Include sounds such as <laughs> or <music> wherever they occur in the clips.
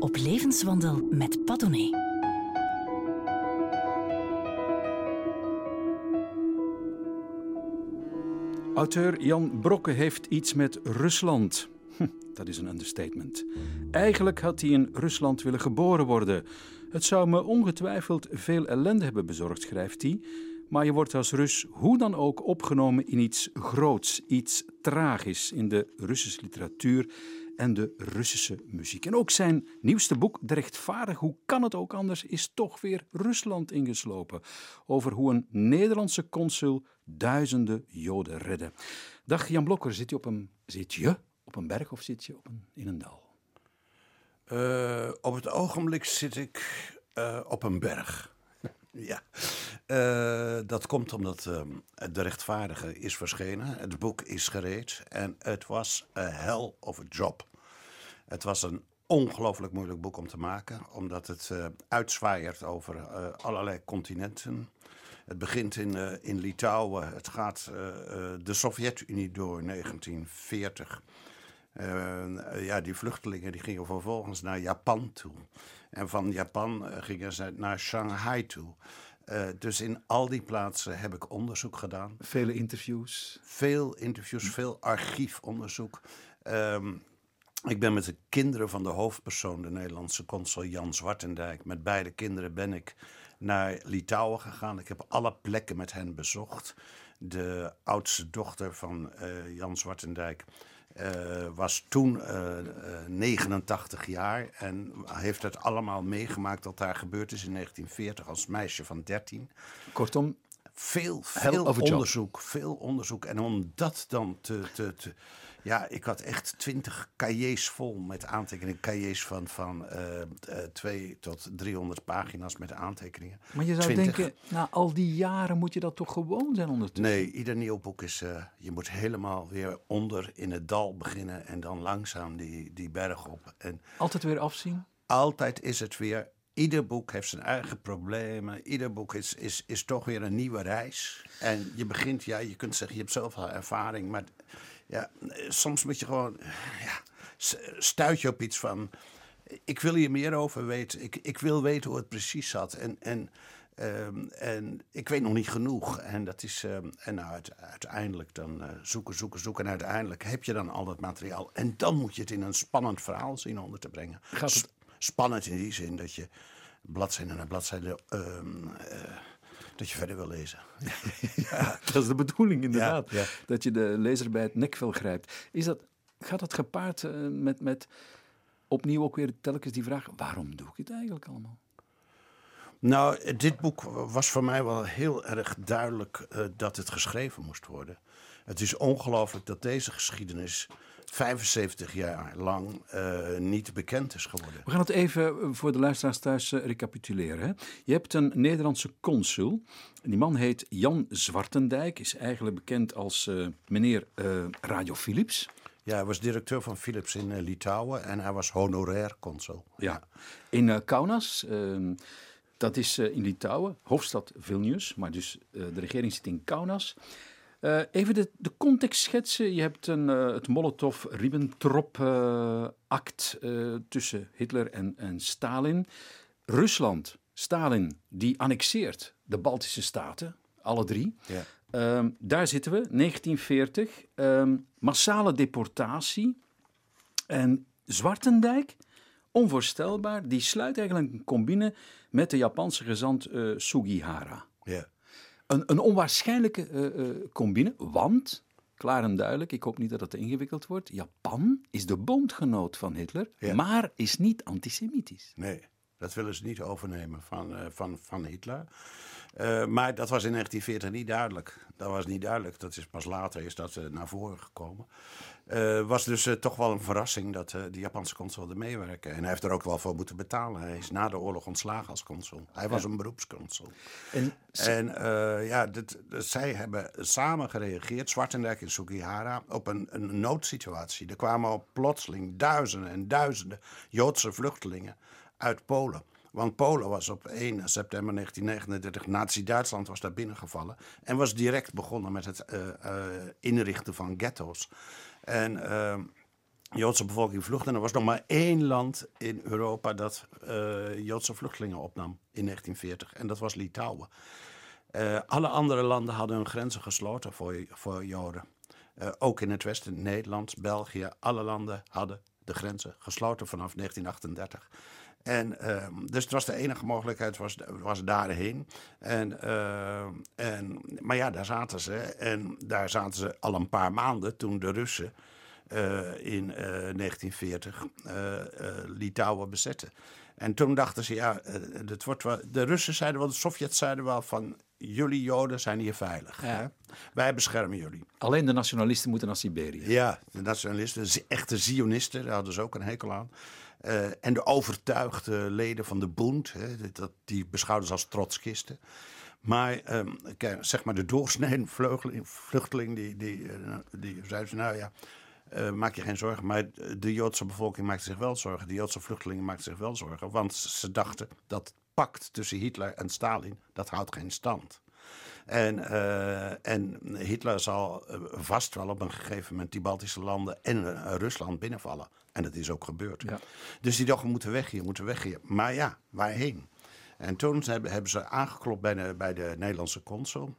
op levenswandel met Padone. Auteur Jan Brokke heeft iets met Rusland. Hm, dat is een understatement. Eigenlijk had hij in Rusland willen geboren worden. Het zou me ongetwijfeld veel ellende hebben bezorgd, schrijft hij. Maar je wordt als Rus hoe dan ook opgenomen in iets groots, iets tragisch in de Russische literatuur en de Russische muziek. En ook zijn nieuwste boek, De Rechtvaardig, hoe kan het ook anders, is toch weer Rusland ingeslopen. Over hoe een Nederlandse consul duizenden Joden redde. Dag Jan Blokker, zit je op een, zit je op een berg of zit je op een, in een dal? Uh, op het ogenblik zit ik uh, op een berg. <laughs> ja, uh, dat komt omdat De Rechtvaardige is verschenen. Het boek is gereed en het was a hell of a job. Het was een ongelooflijk moeilijk boek om te maken, omdat het uh, uitzwaaiert over uh, allerlei continenten. Het begint in, uh, in Litouwen, het gaat de Sovjet-Unie door 1940. ja, die vluchtelingen die gingen vervolgens naar Japan toe. En van Japan gingen ze naar Shanghai toe. dus in al die plaatsen heb ik onderzoek gedaan. Vele interviews? Veel interviews, veel archiefonderzoek. Um, ik ben met de kinderen van de hoofdpersoon, de Nederlandse consul Jan Zwartendijk. Met beide kinderen ben ik naar Litouwen gegaan. Ik heb alle plekken met hen bezocht. De oudste dochter van uh, Jan Zwartendijk uh, was toen uh, eh, 89 jaar en heeft het allemaal meegemaakt wat daar gebeurd is in 1940 als meisje van 13. Kortom, veel, veel onderzoek, veel onderzoek. En om dat dan te, te, te ja, ik had echt twintig cahiers vol met aantekeningen. Cahiers van, van uh, twee tot 300 pagina's met aantekeningen. Maar je zou denken, na al die jaren moet je dat toch gewoon zijn ondertussen? Nee, ieder nieuw boek is... Uh, je moet helemaal weer onder in het dal beginnen... en dan langzaam die, die berg op. En altijd weer afzien? Altijd is het weer Ieder boek heeft zijn eigen problemen. Ieder boek is, is, is toch weer een nieuwe reis. En je begint, ja, je kunt zeggen, je hebt zoveel ervaring. Maar ja, soms moet je gewoon, ja, stuit je op iets van. Ik wil hier meer over weten. Ik, ik wil weten hoe het precies zat. En, en, um, en ik weet nog niet genoeg. En dat is. Um, en nou, uiteindelijk dan uh, zoeken, zoeken, zoeken. En uiteindelijk heb je dan al dat materiaal. En dan moet je het in een spannend verhaal zien onder te brengen. Gaat het... Spannend in die zin dat je bladzijde na bladzijde. Um, uh, dat je verder wil lezen. <laughs> ja, dat is de bedoeling inderdaad. Ja. Dat je de lezer bij het nekvel grijpt. Is dat, gaat dat gepaard uh, met, met opnieuw ook weer telkens die vraag: waarom doe ik het eigenlijk allemaal? Nou, dit boek was voor mij wel heel erg duidelijk uh, dat het geschreven moest worden. Het is ongelooflijk dat deze geschiedenis 75 jaar lang uh, niet bekend is geworden. We gaan het even voor de luisteraars thuis uh, recapituleren. Hè? Je hebt een Nederlandse consul. Die man heet Jan Zwartendijk, is eigenlijk bekend als uh, meneer Radio Philips. Ja, hij was directeur van Philips in Litouwen en hij was honorair consul. Ja, in Kaunas. Ehm, dat is in Litouwen, hoofdstad Vilnius, maar dus de regering zit in Kaunas. Uh, even de, de, context schetsen. Je hebt een, uh, het Molotov-Ribbentrop-act uh, tussen Hitler en, en, Stalin. Rusland, Stalin, die annexeert de Baltische Staten, alle drie. Ja. Um, daar zitten we, 1940. Um, massale deportatie. En Zwartendijk, onvoorstelbaar, die sluit eigenlijk een combine met de Japanse gezant Sugihara. Ja. Een, een onwaarschijnlijke uh, combine, want, klaar en duidelijk, ik hoop niet dat het ingewikkeld wordt, Japan is de bondgenoot van Hitler, maar is niet antisemitisch. Nee, dat willen ze niet overnemen van, uh, van, van Hitler. Uh, maar dat was in 1940 niet duidelijk. Dat was niet duidelijk. Dat is pas later is dat uh, naar voren gekomen. Uh, was dus toch wel een verrassing dat de Japanse consul wilde meewerken. En hij heeft er ook wel voor moeten betalen. Hij is na de oorlog ontslagen als consul. Hij was een beroepsconsul. En, en ja, dit, zij hebben samen gereageerd, Zwartendijk en Sugihara, op een, een noodsituatie. Er kwamen op plotseling duizenden en duizenden Joodse vluchtelingen uit Polen. Want Polen was op 1 september 1939, Nazi-Duitsland was daar binnengevallen. En was direct begonnen met het uh, uh, inrichten van ghetto's. En uh, Joodse bevolking vluchtte. En er was nog maar één land in Europa dat Joodse vluchtelingen opnam in 1940. En dat was Litouwen. Alle andere landen hadden hun grenzen gesloten voor, voor Joden. Ook in het Westen, Nederland, België, alle landen hadden de grenzen gesloten vanaf 1938. En uh, dus het was de enige mogelijkheid, was, was daarheen. En, uh, en, maar ja, daar zaten ze. En daar zaten ze al een paar maanden toen de Russen uh, in 1940 Litouwen bezetten. En toen dachten ze, ja, het wordt wel, de Russen zeiden wel, de Sovjets zeiden wel van... jullie Joden zijn hier veilig. Hè? Wij beschermen jullie. Alleen de nationalisten moeten naar Siberië. Ja, de nationalisten, de echte Zionisten, daar hadden ze ook een hekel aan. Uh, en de overtuigde leden van de Bund, hè, dat, die beschouwden ze als trotskisten. Maar kijk, zeg maar de doorsnede vluchteling, die, die, uh, die zei ze, nou ja, uh, maak je geen zorgen. Maar de Joodse bevolking maakte zich wel zorgen. De Joodse vluchtelingen maakten zich wel zorgen. Want ze dachten dat pact tussen Hitler en Stalin, dat houdt geen stand. En, en Hitler zal vast wel op een gegeven moment die Baltische landen en Rusland binnenvallen. En dat is ook gebeurd. Ja. Dus die dachten, we moeten weg hier, moeten weg hier. Maar ja, waarheen? En toen hebben, ze aangeklopt bij de, bij de Nederlandse consul.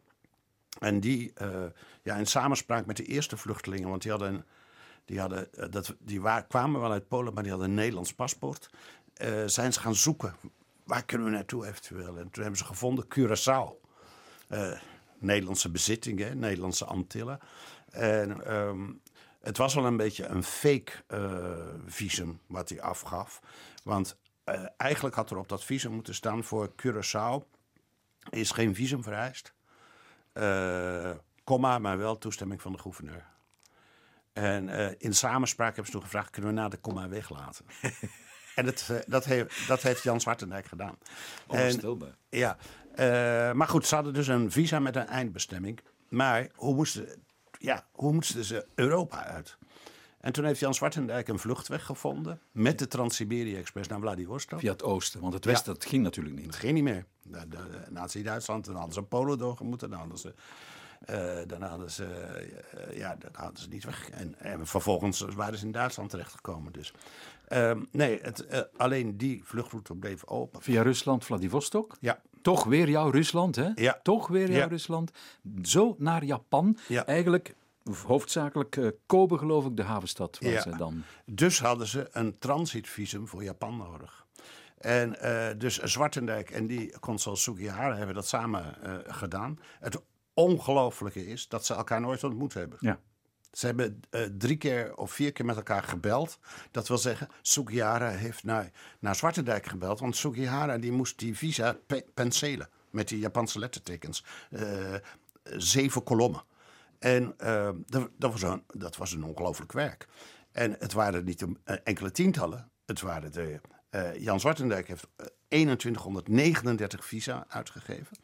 En die, uh, ja, in samenspraak met de eerste vluchtelingen, want die hadden, die, hadden, dat, die waar, kwamen wel uit Polen, maar die hadden een Nederlands paspoort. zijn ze gaan zoeken, waar kunnen we naartoe eventueel? En toen hebben ze gevonden Curaçao. Uh, Nederlandse bezittingen, Nederlandse Antillen. En um, het was wel een beetje een fake uh, visum wat hij afgaf. Want uh, eigenlijk had er op dat visum moeten staan voor Curaçao is geen visum vereist. komma, maar wel toestemming van de gouverneur. En in samenspraak hebben ze toen gevraagd: kunnen we na de komma weglaten? <laughs> en dat, dat, heeft, dat heeft Jan Zwartendijk gedaan. Onvoorstelbaar. Ja, uh, maar goed, ze hadden dus een visa met een eindbestemming. Maar hoe moesten, ja, hoe moesten ze Europa uit? En toen heeft Jan Zwartendijk een vluchtweg gevonden met de Trans-Siberië-express naar Vladivostok. Via het oosten, want het westen Ja. dat ging natuurlijk niet. Dat ging niet meer. Nazi-Duitsland, dan hadden ze Polen doorgemoeten, dan hadden ze... eh, dan hadden ze, eh, ja, dan hadden ze niet weg. En, en vervolgens waren ze in Duitsland terechtgekomen. Dus ehm, nee, het, eh, alleen die vluchtroute bleef open. Via Rusland, Vladivostok. Ja, Toch weer jouw Rusland, hè? Ja. Toch weer jouw. Rusland. Zo naar Japan. Ja. Eigenlijk hoofdzakelijk eh, Kobe, geloof ik, de havenstad waar Ja. dan... Dus hadden ze een transitvisum voor Japan nodig. En eh, dus Zwartendijk en die consul Sugihara hebben dat samen eh, gedaan. Het ongelooflijke is dat ze elkaar nooit ontmoet hebben. Ja. Ze hebben eh, drie keer of vier keer met elkaar gebeld. Dat wil zeggen, Sugihara heeft naar, naar Zwartendijk gebeld. Want Sugihara die moest die visa pe- penselen met die Japanse lettertekens. Eh, zeven kolommen. En eh, dat, dat, was een, dat was een ongelooflijk werk. En het waren niet een, eh, enkele tientallen. Het waren de, eh, Jan Zwartendijk heeft eh, 2139 visa uitgegeven.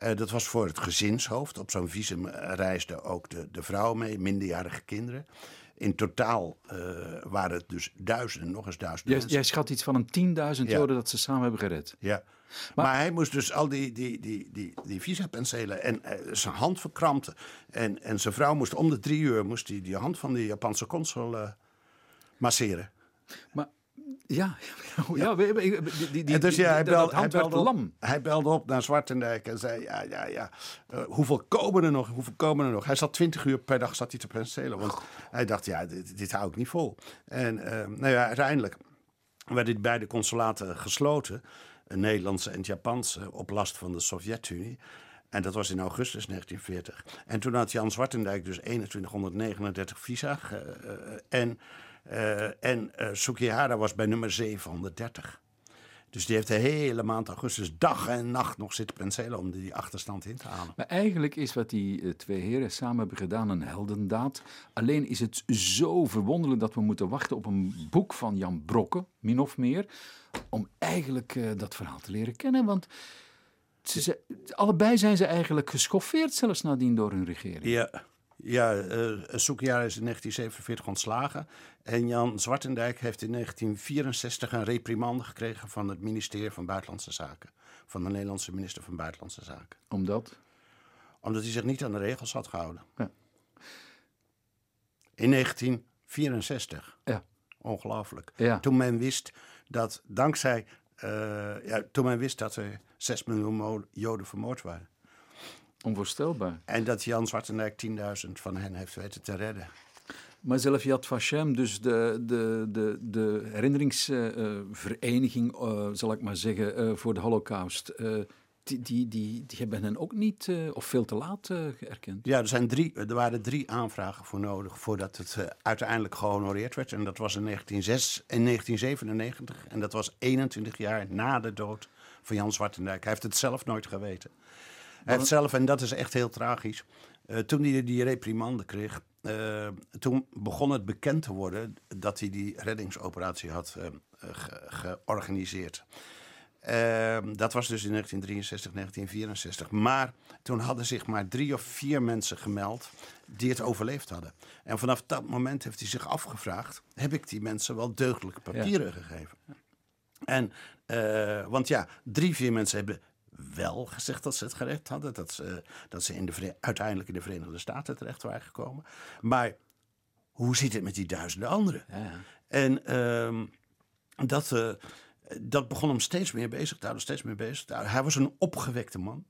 Eh, dat was voor het gezinshoofd. Op zo'n visum reisden ook de, de vrouw mee, minderjarige kinderen. In totaal eh, waren het dus duizenden, nog eens duizenden Jij, schat iets van een 10.000 Ja. Joden dat ze samen hebben gered. Ja. Maar, hij moest dus al die, die, die, die, die visa penselen en eh, zijn hand verkrampte. En, en zijn vrouw moest om de drie uur moest die, die hand van die Japanse consul masseren. Maar <laughs> ja, ja, we- die, die, die, En dus ja, hij, belde, hij, belde op, lam. hij belde op naar Zwartendijk en zei: Ja, ja, ja. eh, hoeveel komen er nog? Hoeveel komen er nog? Hij zat twintig uur per dag zat hij te penselen. Want hij dacht: Ja, dit, dit hou ik niet vol. En eh, nou ja, uiteindelijk werden beide consulaten gesloten, het Nederlandse en het Japanse, op last van de Sovjet-Unie. En dat was in augustus 1940. En toen had Jan Zwartendijk dus 2139 visa. ge- eh, en eh, en eh, Sugihara was bij nummer 730. Dus die heeft de hele maand augustus dag en nacht nog zitten penselen om die achterstand in te halen. Maar eigenlijk is wat die eh, twee heren samen hebben gedaan een heldendaad. Alleen is het zo verwonderlijk dat we moeten wachten op een boek van Jan Brokke, min of meer, om eigenlijk eh, dat verhaal te leren kennen. Want ze, ze- allebei zijn ze eigenlijk geschoffeerd zelfs nadien door hun regering. Ja, ja eh Sugihara is in 1947 ontslagen. En Jan Zwartendijk heeft in 1964 een reprimande gekregen van het ministerie van Buitenlandse Zaken. Van de Nederlandse minister van Buitenlandse Zaken. Omdat? Omdat hij zich niet aan de regels had gehouden. Ja. In 19 64. Ja. Ongelooflijk. Ja. Toen men wist dat dankzij, eh, ja, toen men wist dat er 6 miljoen Joden vermoord waren. Onvoorstelbaar. En dat Jan Zwartendijk 10.000 van hen heeft weten te redden. Maar zelf Yad Vashem, dus de, de, de, de herinneringsvereniging, eh, zal ik maar zeggen, eh, voor de Holocaust, eh, die, die, die, die hebben hen ook niet, of veel te laat, geërkend. Ja, er, zijn drie, er waren drie aanvragen voor nodig voordat het uiteindelijk gehonoreerd werd. En dat was in, 1906, in 1997. En dat was 21 jaar na de dood van Jan Zwartendijk. Hij heeft het zelf nooit geweten. Hij heeft zelf, en dat is echt heel tragisch, eh, toen hij die reprimande kreeg, eh, toen begon het bekend te worden dat hij die reddingsoperatie had eh, ge- georganiseerd. Ehm, dat was dus in 1963, 1964. Maar toen hadden zich maar drie of vier mensen gemeld die het overleefd hadden. En vanaf dat moment heeft hij zich afgevraagd: heb ik die mensen wel deugdelijke papieren gegeven? En, want ja, drie, vier mensen hebben wel gezegd dat ze het gerecht hadden. Dat ze, dat ze in de, uiteindelijk in de Verenigde Staten terecht waren gekomen. Maar hoe zit het met die duizenden anderen? En ehm, dat, eh, dat begon hem steeds meer bezig te houden, steeds meer bezig te houden. Hij was een opgewekte man.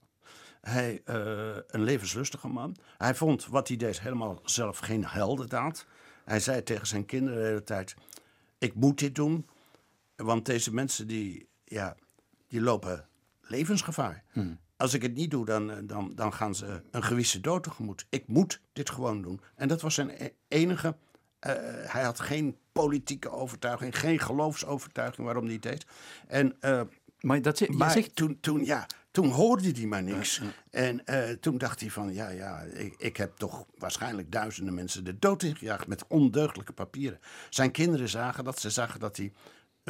Hij, eh, een levenslustige man. Hij vond wat hij deed helemaal zelf geen heldendaad. Hij zei tegen zijn kinderen de hele tijd... ik moet dit doen, want deze mensen die, ja, die lopen levensgevaar. Als ik het niet doe, dan, eh, dan, dan gaan ze een gewisse dood tegemoet. Ik moet dit gewoon doen. En dat was zijn e- enige... eh, hij had geen politieke overtuiging, geen geloofsovertuiging waarom hij het deed. En, eh, Maar dat, je, maar zegt, toen, toen, ja, toen hoorde hij maar niks. En toen dacht hij van, ja, ja, ik, ik heb toch waarschijnlijk duizenden mensen de dood ingejaagd met ondeugdelijke papieren. Zijn kinderen zagen dat, ze zagen dat hij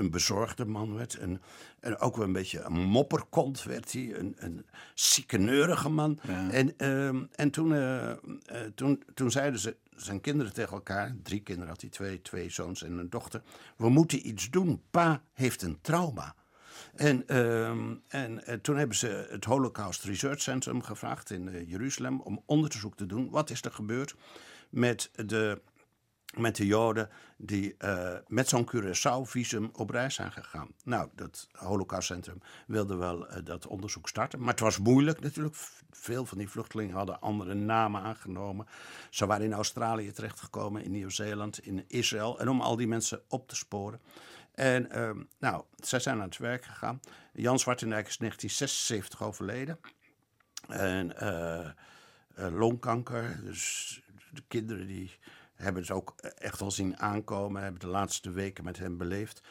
een bezorgde man werd. Een, en ook wel een beetje een mopperkont werd hij. Een, een ziekeneurige man. En, ehm, en toen, eh, eh, toen, toen zeiden ze, zijn kinderen tegen elkaar... Drie kinderen had hij, twee, twee zoons en een dochter. We moeten iets doen. Pa heeft een trauma. En, ehm, en eh, toen hebben ze het Holocaust Research Centrum gevraagd in Jeruzalem om onderzoek te doen. Wat is er gebeurd met de, met de Joden die eh, met zo'n Curaçao-visum op reis zijn gegaan? Nou, dat Holocaust Centrum wilde wel eh, dat onderzoek starten. Maar het was moeilijk natuurlijk. Veel van die vluchtelingen hadden andere namen aangenomen. Ze waren in Australië terechtgekomen, in Nieuw-Zeeland, in Israël. En om al die mensen op te sporen. En ehm, nou, zij zijn aan het werk gegaan. Jan Zwartendijk is in 1976 overleden. En eh, longkanker. Dus de kinderen die hebben het ook echt al zien aankomen. Hebben de laatste weken met hem beleefd.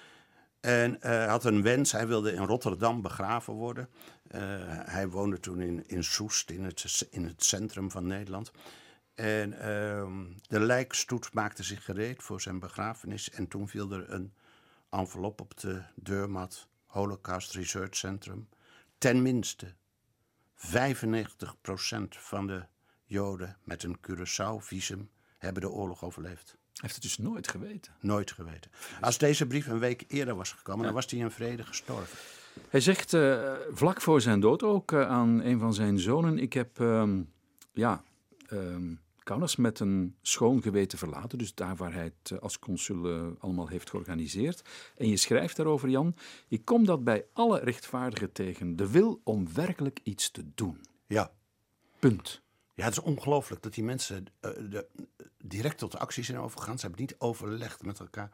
En eh, hij had een wens. Hij wilde in Rotterdam begraven worden. Eh, hij woonde toen in, in Soest, in het, in het centrum van Nederland. En ehm, de lijkstoet maakte zich gereed voor zijn begrafenis. En toen viel er een envelop op de deurmat. Holocaust Research Centrum. Ten minste 95% van de Joden met een Curaçao-visum hebben de oorlog overleefd. heeft het dus nooit geweten. Nooit geweten. Als deze brief een week eerder was gekomen, dan was hij in vrede gestorven. Hij zegt eh, vlak voor zijn dood ook eh, aan een van zijn zonen: Ik heb ehm, ja, Kaunas met een schoon geweten verlaten. Dus daar waar hij het eh, als consul allemaal heeft georganiseerd. En je schrijft daarover, Jan: Ik kom dat bij alle rechtvaardigen tegen. De wil om werkelijk iets te doen. Ja. Punt. Ja, het is ongelooflijk dat die mensen eh, de, direct tot actie zijn overgegaan. Ze hebben niet overlegd met elkaar.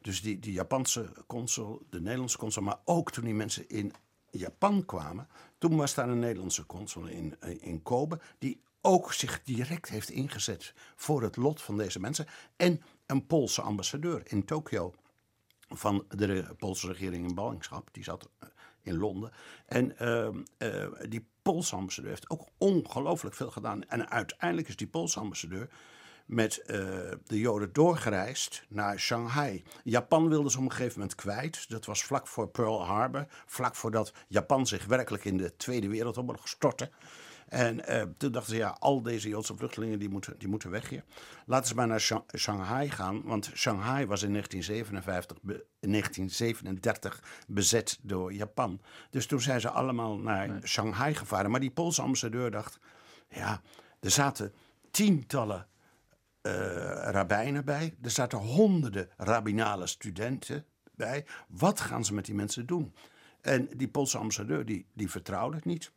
Dus die, die Japanse consul, de Nederlandse consul, maar ook toen die mensen in Japan kwamen, toen was daar een Nederlandse consul in, eh, in Kobe, die ook zich direct heeft ingezet voor het lot van deze mensen. En een Poolse ambassadeur in Tokio van de Poolse regering in ballingschap. Die zat eh, in Londen. En ehm, eh, die Poolse ambassadeur heeft ook ongelooflijk veel gedaan. En uiteindelijk is die Poolse ambassadeur met eh, de Joden doorgereisd naar Shanghai. Japan wilde ze op een gegeven moment kwijt. Dat was vlak voor Pearl Harbor. Vlak voordat Japan zich werkelijk in de Tweede Wereldoorlog stortte. En eh, toen dachten ze, ja, al deze Joodse vluchtelingen die moeten, die moeten weg hier. Laten ze maar naar Shang- Shanghai gaan. Want Shanghai was in 1957, be- in 1937 bezet door Japan. Dus toen zijn ze allemaal naar Shanghai gevaren. Maar die Poolse ambassadeur dacht, ja, er zaten tientallen rabbijnen bij. Er zaten honderden rabbinale studenten bij. Wat gaan ze met die mensen doen? En die Poolse ambassadeur die, die vertrouwde het niet.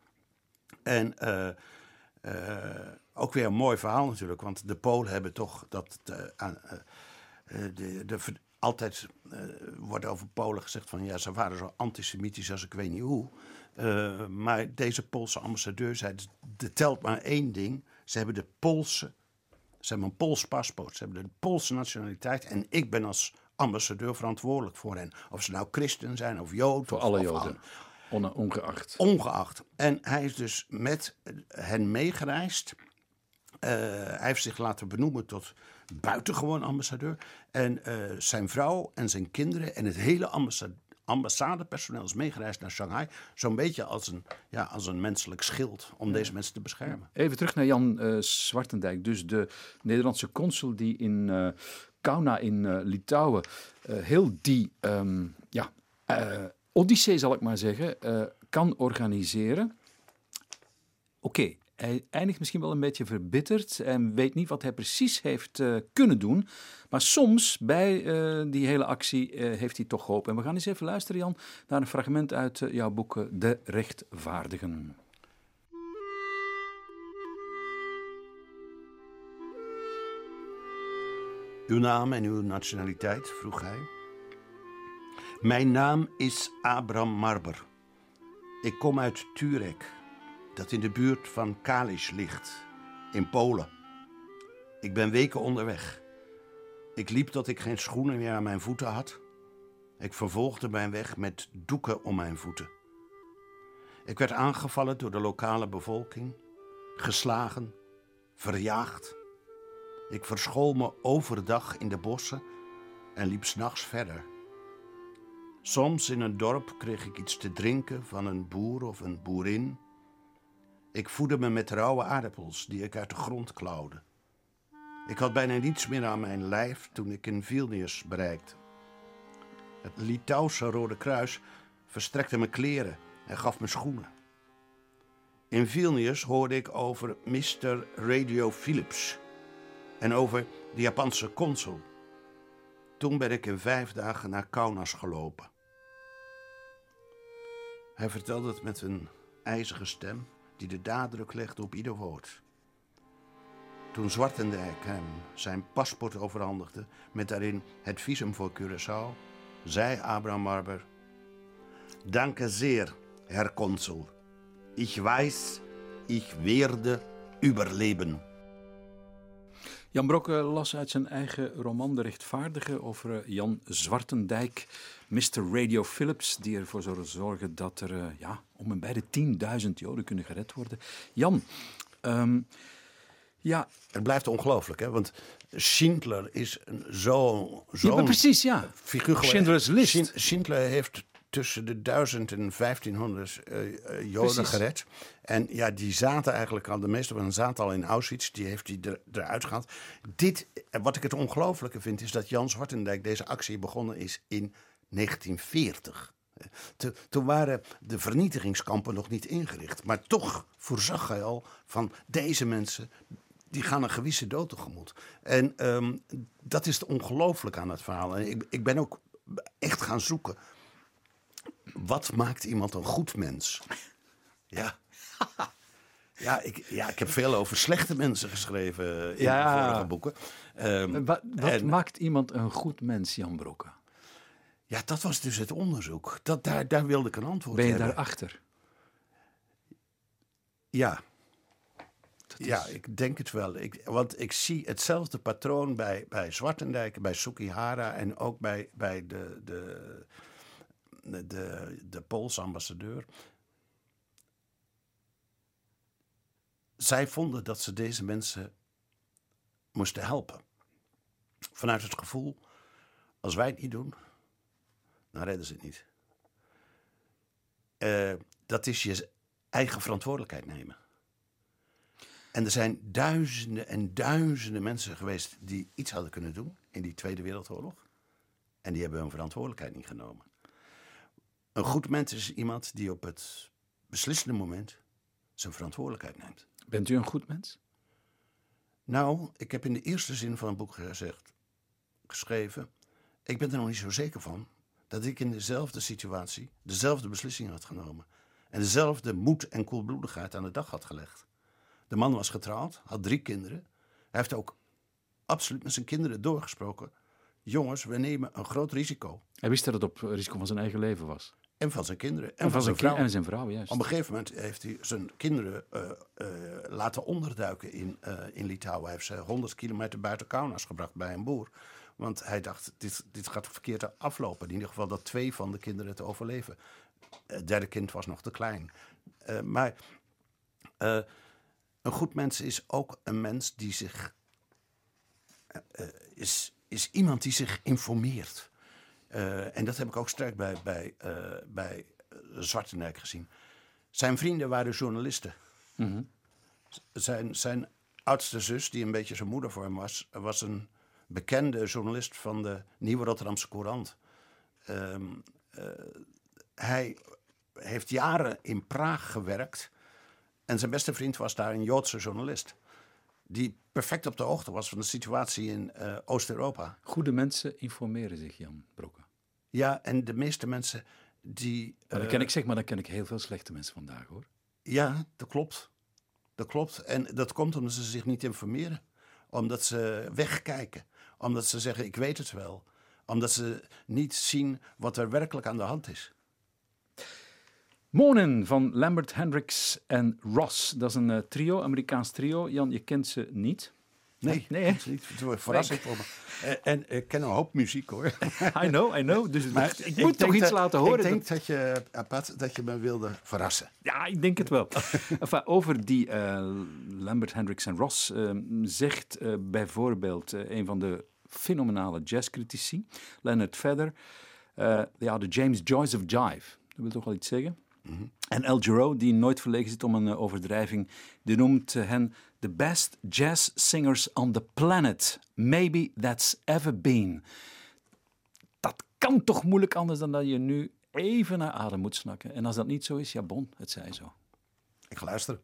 En ook weer een mooi verhaal natuurlijk, want de Polen hebben toch dat. de, de, altijd wordt over Polen gezegd van ja, ze waren zo antisemitisch als ik weet niet hoe. Uh, maar deze Poolse ambassadeur zei: er telt maar één ding. Ze hebben de Poolse, ze hebben een Pools paspoort, ze hebben de Poolse nationaliteit. En ik ben als ambassadeur verantwoordelijk voor hen. Of ze nou christen zijn of jood. Voor of, alle joden. Ongeacht. Ongeacht. En hij is dus met hen meegereisd. Uh, hij heeft zich laten benoemen tot buitengewoon ambassadeur. En uh, zijn vrouw en zijn kinderen en het hele ambassade ambassadepersoneel is meegereisd naar Shanghai. Zo'n beetje als een, ja, als een menselijk schild om deze mensen te beschermen. Even terug naar Jan uh, Zwartendijk, dus de Nederlandse consul die in uh, Kauna in uh, Litouwen heel die um, ja, odyssee, zal ik maar zeggen, kan organiseren. Oké, hij eindigt misschien wel een beetje verbitterd en weet niet wat hij precies heeft uh, kunnen doen. Maar soms bij uh, die hele actie heeft hij toch hoop. En we gaan eens even luisteren, Jan, naar een fragment uit jouw boek De Rechtvaardigen. Uw naam en uw nationaliteit, vroeg hij. Mijn naam is Abraham Marber. Ik kom uit Turek, dat in de buurt van Kalisz ligt, in Polen. Ik ben weken onderweg. Ik liep tot ik geen schoenen meer aan mijn voeten had. Ik vervolgde mijn weg met doeken om mijn voeten. Ik werd aangevallen door de lokale bevolking, geslagen, verjaagd. Ik verschool me overdag in de bossen en liep s'nachts verder. Soms in een dorp kreeg ik iets te drinken van een boer of een boerin. Ik voedde me met rauwe aardappels die ik uit de grond klauwde. Ik had bijna niets meer aan mijn lijf toen ik in Vilnius bereikte. Het Litouwse Rode Kruis verstrekte me kleren en gaf me schoenen. In Vilnius hoorde ik over Mr. Radio Philips en over de Japanse consul. Toen ben ik in vijf dagen naar Kaunas gelopen. Hij vertelde het met een ijzige stem die de dadruk legde op ieder woord. Toen Zwartendijk hem zijn paspoort overhandigde met daarin het visum voor Curaçao, zei Abraham Marber: Danke zeer, Herr Consul. Ich weiß, ich werde überleben. Jan Brokke las uit zijn eigen roman De Rechtvaardige over eh, Jan Zwartendijk, Mr. Radio Phillips, die ervoor zou zorgen dat er uh, ja, om en bij de 10.000 Joden kunnen gered worden. Jan, um, ja. Het blijft ongelooflijk, hè? Want Schindler is zo'n zo ja, precies, ja. figuur. Schindler's List. Schindler heeft tussen de 1000 en 1500 uh, uh, Joden gered. En ja, die zaten eigenlijk al, de meeste van hen zaten al in Auschwitz. Die heeft hij er, eruit gehaald. Dit, wat ik het ongelooflijke vind, is dat Jan Zwartendijk deze actie begonnen is in 1940. Toen waren de vernietigingskampen nog niet ingericht. Maar toch voorzag hij al van deze mensen, die gaan een gewisse dood tegemoet. En um, dat is ongelooflijk aan het verhaal. En ik, ik ben ook echt gaan zoeken. Wat maakt iemand een goed mens? Ja. <laughs> Ja ik, ja, ik heb veel over slechte mensen geschreven in ja. de vorige boeken. Um, wat, wat maakt iemand een goed mens, Jan Brokken? Ja, dat was dus het onderzoek. Dat, daar, daar wilde ik een antwoord Ben je hebben. daarachter? Ja. Is... Ja, ik denk het wel. Ik, want ik zie hetzelfde patroon bij, bij Zwartendijk, bij Sukihara en ook bij, bij de, de, de, de, Poolse ambassadeur. Zij vonden dat ze deze mensen moesten helpen. Vanuit het gevoel, als wij het niet doen, dan redden ze het niet. Uh, dat is je eigen verantwoordelijkheid nemen. En er zijn duizenden en duizenden mensen geweest die iets hadden kunnen doen in die Tweede Wereldoorlog. En die hebben hun verantwoordelijkheid niet genomen. Een goed mens is iemand die op het beslissende moment zijn verantwoordelijkheid neemt. Bent u een goed mens? Nou, ik heb in de eerste zin van het boek gezegd, geschreven. Ik ben er nog niet zo zeker van dat ik in dezelfde situatie dezelfde beslissing had genomen. En dezelfde moed en koelbloedigheid aan de dag had gelegd. De man was getrouwd, had drie kinderen. Hij heeft ook absoluut met zijn kinderen doorgesproken. Jongens, we nemen een groot risico. Hij wist dat het op risico van zijn eigen leven was. En van zijn kinderen. En, En van zijn, vrouw. vrouw. En zijn vrouw, juist. Op een gegeven moment heeft hij zijn kinderen eh, eh, laten onderduiken in, eh, in Litouwen. Hij heeft ze 100 kilometer buiten Kaunas gebracht bij een boer. Want hij dacht, dit, dit gaat verkeerd aflopen. In ieder geval dat twee van de kinderen te overleven. Het derde kind was nog te klein. Maar een goed mens is ook een mens die zich... is, is iemand die zich informeert. Eh, en dat heb ik ook sterk bij, bij, eh bij eh, Zwartenek gezien. Zijn vrienden waren journalisten. Zijn, zijn oudste zus, die een beetje zijn moeder voor hem was, was een bekende journalist van de Nieuwe Rotterdamse Courant. Ehm, eh, hij heeft jaren in Praag gewerkt. En zijn beste vriend was daar een Joodse journalist. Die perfect op de hoogte was van de situatie in eh, Oost-Europa. Goede mensen informeren zich, Jan Brokke. Ja, en de meeste mensen die. Dan eh, ken ik zeg maar, dan ken ik heel veel slechte mensen vandaag, hoor. Ja, dat klopt. Dat klopt. En dat komt omdat ze zich niet informeren. Omdat ze wegkijken. Omdat ze zeggen, ik weet het wel. Omdat ze niet zien wat er werkelijk aan de hand is. Monen van Lambert Hendricks en Ross. Dat is een eh, trio, Amerikaans trio. Jan, je kent ze niet. Nee, Nee, is niet. Verrassing voor me. En, en ik ken een hoop muziek hoor. <laughs> I know, I know. Dus Maar ik, moet toch iets dat- laten horen. Ik denk dat- je, Apat, dat je me wilde verrassen. Ja, ik denk het wel. <laughs> enfin, over die eh, Lambert Hendricks en Ross eh, zegt eh, bijvoorbeeld eh, een van de fenomenale jazzcritici, Leonard Feather, eh, ja, de James Joyce of Jive. Dat wil toch wel iets zeggen? En El Giro, die nooit verlegen zit om een eh, overdrijving, die noemt eh, hen the best jazz singers on the planet. Maybe that's ever been. Dat kan toch moeilijk anders dan dat je nu even naar adem moet snakken. En als dat niet zo is, ja bon, het zij zo. Ik ga luisteren.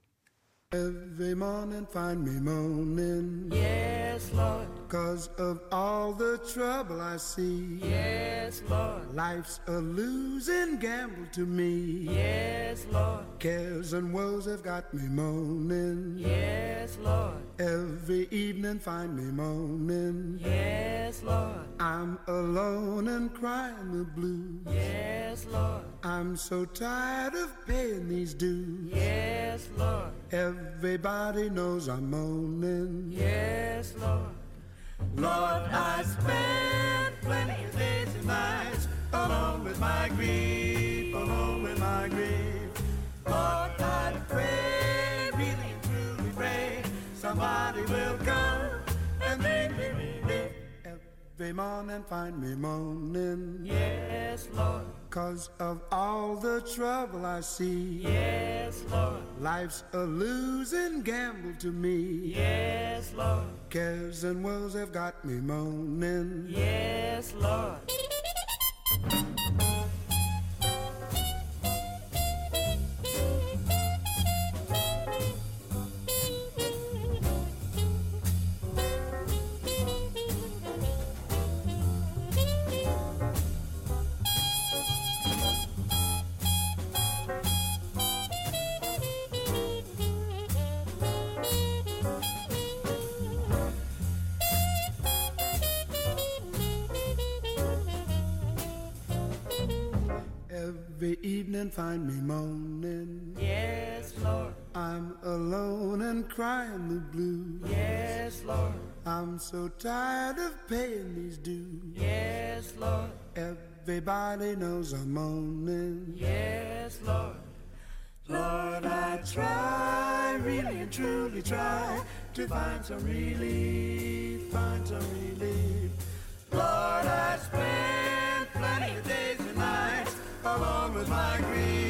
Every morning find me moaning Yes, Lord. Cause of all the trouble I see Yes, Lord. Life's a losing gamble to me Yes, Lord. Cares and woes have got me moaning Yes, Lord. Every evening find me moaning Yes, Lord. I'm alone and crying the blues Yes, Lord. I'm so tired of paying these dues Yes, Lord. Everybody knows I'm moaning Yes, Lord. Lord, I spent plenty of days and nights alone with my grief, alone with my grief. Lord, I pray, really and truly pray, somebody will come Every morning find me moaning Yes, Lord. Cause of all the trouble I see Yes, Lord. Life's a losing gamble to me Yes, Lord. Cares and woes have got me moaning Yes, Lord. I'm so tired of paying these dues Yes, Lord. Everybody knows I'm moaning Yes, Lord. Lord, I try, really and truly try to find some relief, find some relief. Lord, I spend plenty of days and nights along with my grief,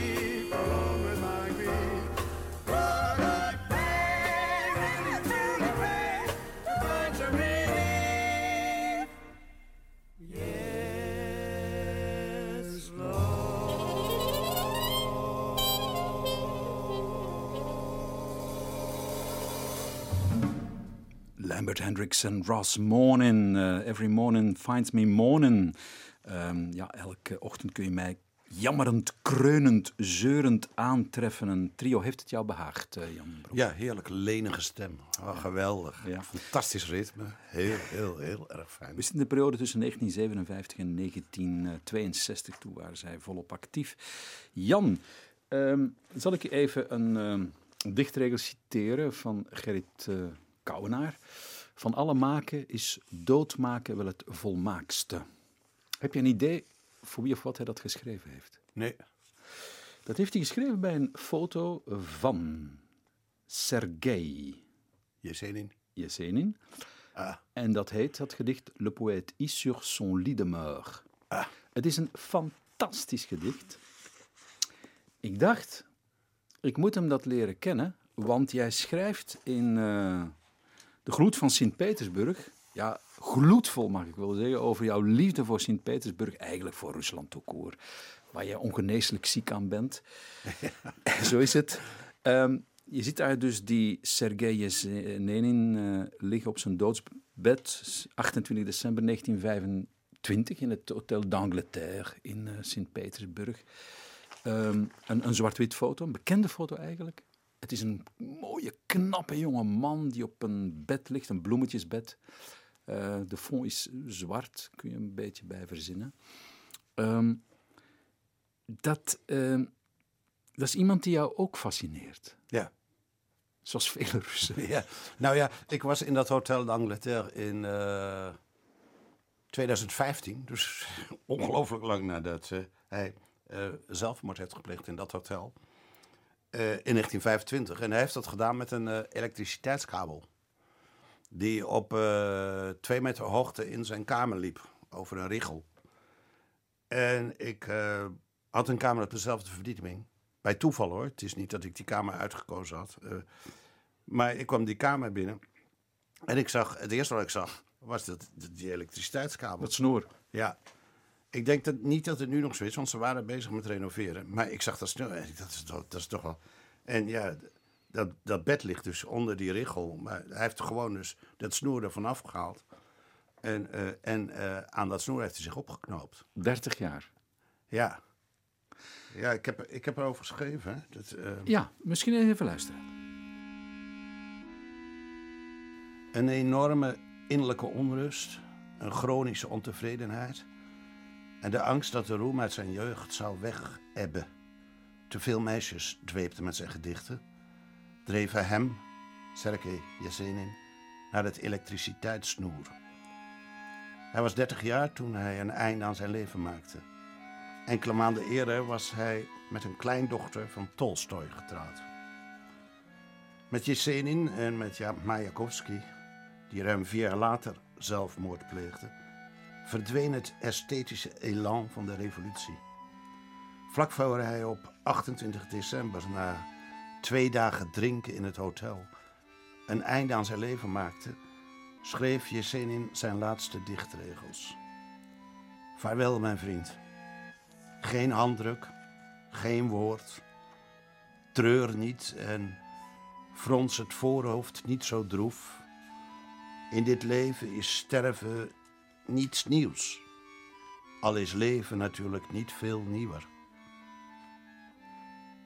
Lambert Hendricks en Ross Morning. Uh, every morning finds me morning. Um, ja, elke ochtend kun je mij jammerend, kreunend, zeurend aantreffen. Een trio heeft het jou behaagd, uh, Jan Brok? Ja, heerlijk lenige stem. Oh, geweldig. Ja. Fantastisch ritme. Heel, heel, heel erg fijn. We zitten in de periode tussen 1957 en 1962. Toen waren zij volop actief. Jan, um, zal ik je even een um, dichtregel citeren van Gerrit uh, Kouwenaar. Van alle maken is doodmaken wel het volmaakste. Heb je een idee voor wie of wat hij dat geschreven heeft? Nee. Dat heeft hij geschreven bij een foto van Sergei Yesenin. Yesenin. Ah. En dat heet, dat gedicht, Le Poète is sur son lit de mort. Ah. Het is een fantastisch gedicht. Ik dacht, ik moet hem dat leren kennen, want jij schrijft in uh, De Gloed van Sint-Petersburg, ja, gloedvol mag ik wel zeggen, over jouw liefde voor Sint-Petersburg, eigenlijk voor Rusland toekoor, waar je ongeneeslijk ziek aan bent. <laughs> Ja. Zo is het. Um, je ziet daar dus die Sergei Yesenin uh, liggen op zijn doodsbed, 28 december 1925 in het Hotel d'Angleterre in uh, Sint-Petersburg. Um, een, een zwart-wit foto, een bekende foto eigenlijk. Het is een mooie, knappe jonge man die op een bed ligt, een bloemetjesbed. Uh, de fond is zwart, kun je een beetje bij verzinnen. Um, dat, uh, dat is iemand die jou ook fascineert. Ja. Zoals vele Russen. Ja. Nou ja, ik was in dat Hotel d'Angleterre in uh, 2015. Dus <laughs> ongelooflijk lang nadat hij uh, zelfmoord heeft gepleegd in dat hotel. Uh, in 1925. En hij heeft dat gedaan met een uh, elektriciteitskabel. Die op twee meter hoogte in zijn kamer liep. Over een richel. En ik had een kamer op dezelfde verdieping. Bij toeval hoor. Het is niet dat ik die kamer uitgekozen had. maar ik kwam die kamer binnen. En ik zag, het eerste wat ik zag, was dat, die elektriciteitskabel. Dat snoer. Ja. Ik denk dat, niet dat het nu nog zo is, want ze waren bezig met renoveren. Maar ik zag dat snel. Dat is, toch, dat is toch wel. En ja, dat, dat bed ligt dus onder die richel. Maar hij heeft gewoon dus dat snoer ervan afgehaald. En, uh, en uh, aan dat snoer heeft hij zich opgeknoopt. 30 jaar. Ja. Ja, ik heb, ik heb erover geschreven. Hè. Dat, uh... Ja, misschien even luisteren. Een enorme innerlijke onrust, een chronische ontevredenheid en de angst dat de roem uit zijn jeugd zou wegebben. Te veel meisjes dweepten met zijn gedichten, dreven hem, Sergei Yesenin, naar het elektriciteitssnoer. Hij was 30 jaar toen hij een einde aan zijn leven maakte. Enkele maanden eerder was hij met een kleindochter van Tolstoy getrouwd. Met Yesenin en met Mayakovsky, die ruim vier jaar later zelfmoord pleegde, verdween het esthetische elan van de revolutie. Vlak voor hij op 28 december, na twee dagen drinken in het hotel, een einde aan zijn leven maakte, schreef Yesenin zijn laatste dichtregels. Vaarwel, mijn vriend. Geen handdruk, geen woord. Treur niet en frons het voorhoofd niet zo droef. In dit leven is sterven niets nieuws. Al is leven natuurlijk niet veel nieuwer.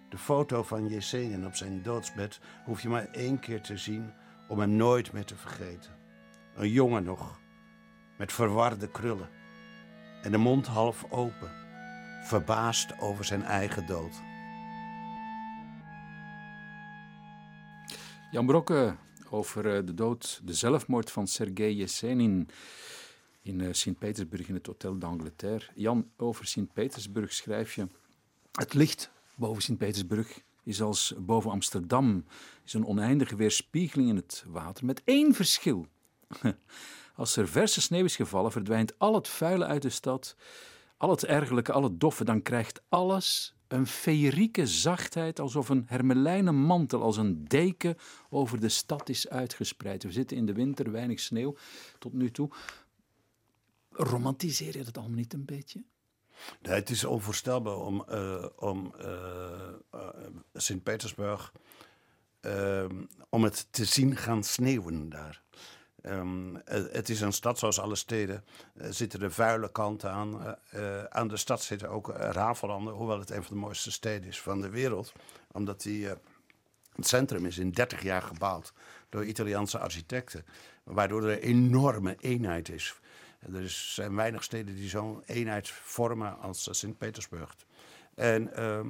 De foto van Yesenin op zijn doodsbed hoef je maar één keer te zien om hem nooit meer te vergeten. Een jongen nog, met verwarde krullen en de mond half open, verbaasd over zijn eigen dood. Jan Brokke over de dood, de zelfmoord van Sergei Yesenin in uh, Sint-Petersburg in het Hotel d'Angleterre. Jan, over Sint-Petersburg schrijf je... Het licht boven Sint-Petersburg is als boven Amsterdam. is een oneindige weerspiegeling in het water, met één verschil. <laughs> Als er verse sneeuw is gevallen, verdwijnt al het vuile uit de stad, al het ergelijke, al het doffe. Dan krijgt alles een feerieke zachtheid, alsof een hermelijnen mantel, als een deken over de stad is uitgespreid. We zitten in de winter, weinig sneeuw tot nu toe. Romantiseer je dat allemaal niet een beetje? Het is onvoorstelbaar om, uh, om uh, Sint-Petersburg om het te zien gaan sneeuwen daar. Ehm, eh, het is een stad zoals alle steden. Er zitten de vuile kanten aan. Eh, eh, aan de stad zitten ook rafelranden, hoewel het een van de mooiste steden is van de wereld. Omdat die, het centrum is in 30 jaar gebouwd door Italiaanse architecten. Waardoor er een enorme eenheid is. Er zijn weinig steden die zo'n eenheid vormen als Sint-Petersburg. En, ehm,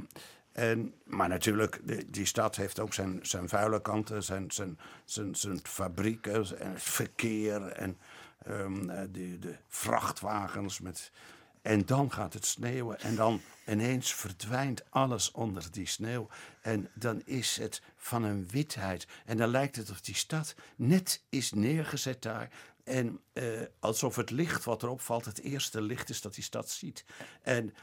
en, maar natuurlijk, die, stad heeft ook zijn, zijn vuile kanten, zijn, zijn, zijn, zijn fabrieken en het verkeer en um, de, de vrachtwagens met en dan gaat het sneeuwen en dan ineens verdwijnt alles onder die sneeuw. En dan is het van een witheid. En dan lijkt het of die stad net is neergezet daar. En uh, alsof het licht wat erop valt, het eerste licht is dat die stad ziet. En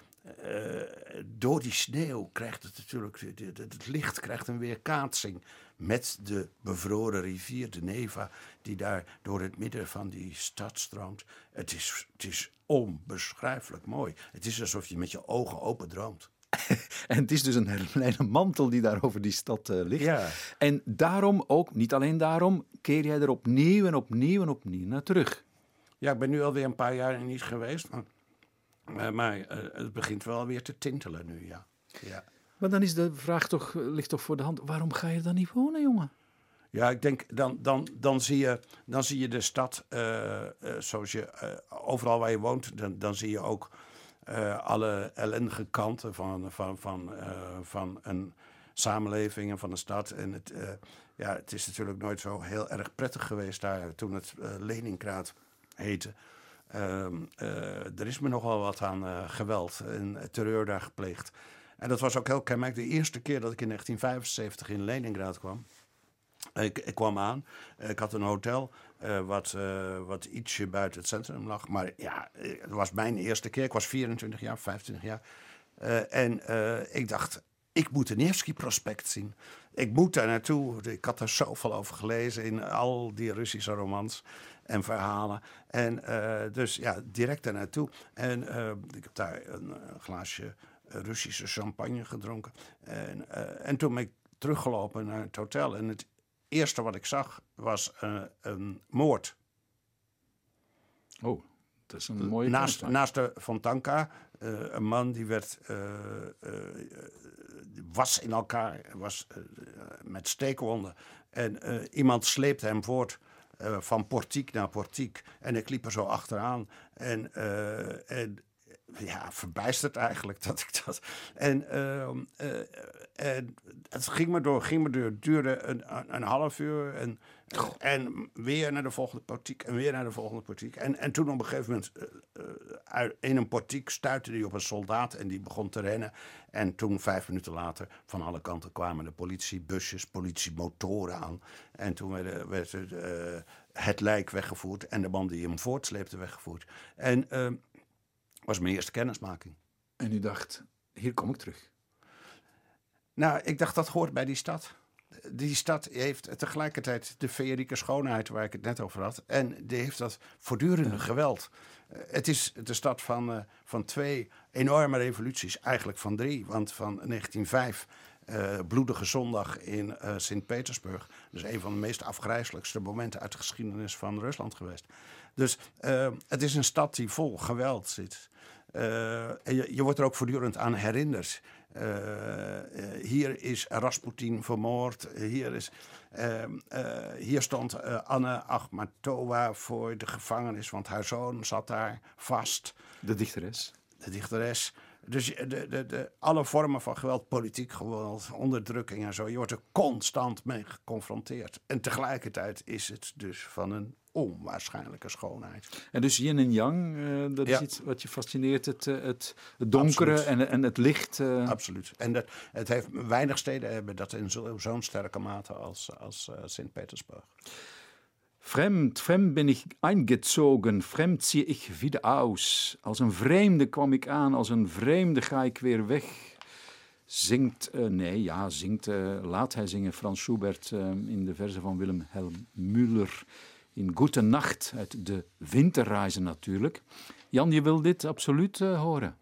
uh, door die sneeuw krijgt het natuurlijk, het licht krijgt een weerkaatsing met de bevroren rivier, de Neva, die daar door het midden van die stad stroomt. Het is, het is onbeschrijfelijk mooi. Het is alsof je met je ogen open droomt. <laughs> en het is dus een hele mantel die daar over die stad uh, ligt. Ja. En daarom ook, niet alleen daarom, keer jij er opnieuw en opnieuw en opnieuw naar terug. Ja, ik ben nu alweer een paar jaar niet geweest. Maar, uh, maar uh, het begint wel weer te tintelen nu, ja. ja. Maar dan is de vraag toch, ligt toch voor de hand, waarom ga je dan niet wonen, jongen? Ja, ik denk, dan, dan, dan, zie, je, dan zie je de stad uh, uh, zoals je, uh, overal waar je woont, dan, dan zie je ook alle ellendige kanten van, van, van, van een samenleving en van een stad. En het, ja, het is natuurlijk nooit zo heel erg prettig geweest daar toen het Leningrad heette. Ehm, er is me nogal wat aan geweld en terreur daar gepleegd. En dat was ook heel kenmerkelijk. De eerste keer dat ik in 1975 in Leningrad kwam. Ik, kwam aan. Ik had een hotel uh, wat, uh, wat ietsje buiten het centrum lag. Maar ja, het was mijn eerste keer. Ik was 24 jaar, 25 jaar. En ik dacht, ik moet de Nevsky-prospect zien. Ik moet daar naartoe. Ik had er zoveel over gelezen in al die Russische romans en verhalen. En dus ja, direct daar naartoe. En ik heb daar een, een glaasje Russische champagne gedronken. En, en toen ben ik teruggelopen naar het hotel. En het eerste wat ik zag was uh, een moord. Oh, dat is een mooie Naast, naast de Fontanka, uh, een man die werd, uh, was in elkaar, was met steekwonden. En iemand sleepte hem voort van portiek naar portiek. En ik liep er zo achteraan. En, en ja, verbijsterd eigenlijk <laughs> dat ik dat. En, uh, uh, en het ging maar door, ging maar door. Het duurde een, een, half uur. En, en weer naar de volgende portiek. En weer naar de volgende portiek. En, en toen op een gegeven moment, uh, in een portiek, stuitte hij op een soldaat. En die begon te rennen. En toen, vijf minuten later, van alle kanten kwamen de politiebusjes, politiemotoren aan. En toen werd, werd het, het lijk weggevoerd. En de man die hem voortsleepte weggevoerd. En ehm, was mijn eerste kennismaking. En u dacht, hier kom ik terug. Nou, ik dacht dat hoort bij die stad. Die stad heeft tegelijkertijd de feerieke schoonheid waar ik het net over had. En die heeft dat voortdurende geweld. Het is de stad van, uh, van twee enorme revoluties, eigenlijk van drie. Want van 1905 uh, Bloedige Zondag in uh, Sint-Petersburg. Dus een van de meest afgrijzelijkste momenten uit de geschiedenis van Rusland geweest. Dus uh, het is een stad die vol geweld zit. en je, je, wordt er ook voortdurend aan herinnerd. hier is Rasputin vermoord. Hier, is, hier stond Anne Akhmatova voor de gevangenis, want haar zoon zat daar vast. De dichteres. De dichteres. Dus de, de, de, alle vormen van geweld, politiek geweld, onderdrukking en zo, je wordt er constant mee geconfronteerd. En tegelijkertijd is het dus van een onwaarschijnlijke schoonheid. En dus yin en yang, uh, dat ja. is iets wat je fascineert, het, het, het donkere en, en het licht. Uh... Absoluut. En dat, het heeft, weinig steden hebben dat in zo'n zo sterke mate als, als uh, Sint-Petersburg. Fremd, fremd ben ik eingezogen, fremd zie ik wieder aus. Als een vreemde kwam ik aan, als een vreemde ga ik weer weg. Zingt, uh, nee, ja, zingt, uh, laat hij zingen Frans Schubert uh, in de verse van Wilhelm Müller in Goede Nacht uit de Winterreizen natuurlijk. Jan, je wil dit absoluut horen?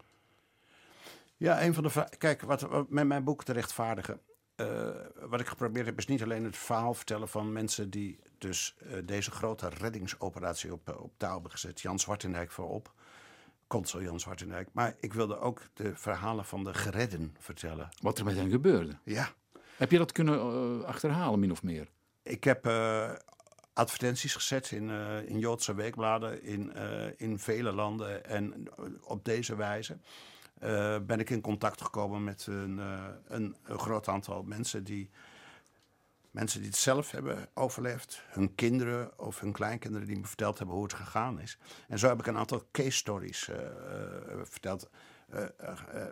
Ja, een van de. Kijk, wat, wat met mijn boek De Rechtvaardige. wat ik geprobeerd heb, is niet alleen het verhaal vertellen van mensen die dus eh, deze grote reddingsoperatie op, eh, op touw hebben gezet. Jan Zwartendijk voorop. Consul Jan Zwartendijk. Maar ik wilde ook de verhalen van de geredden vertellen. Wat er met hen gebeurde. Ja, Heb je dat kunnen eh, achterhalen, min of meer? ik heb eh, advertenties gezet in, eh, in Joodse weekbladen in, eh, in vele landen. En op deze wijze eh, ben ik in contact gekomen met een, eh, een, een groot aantal mensen die, mensen die het zelf hebben overleefd. Hun kinderen of hun kleinkinderen die me verteld hebben hoe het gegaan is. En zo heb ik een aantal case stories eh, eh, verteld. eh, eh, eh,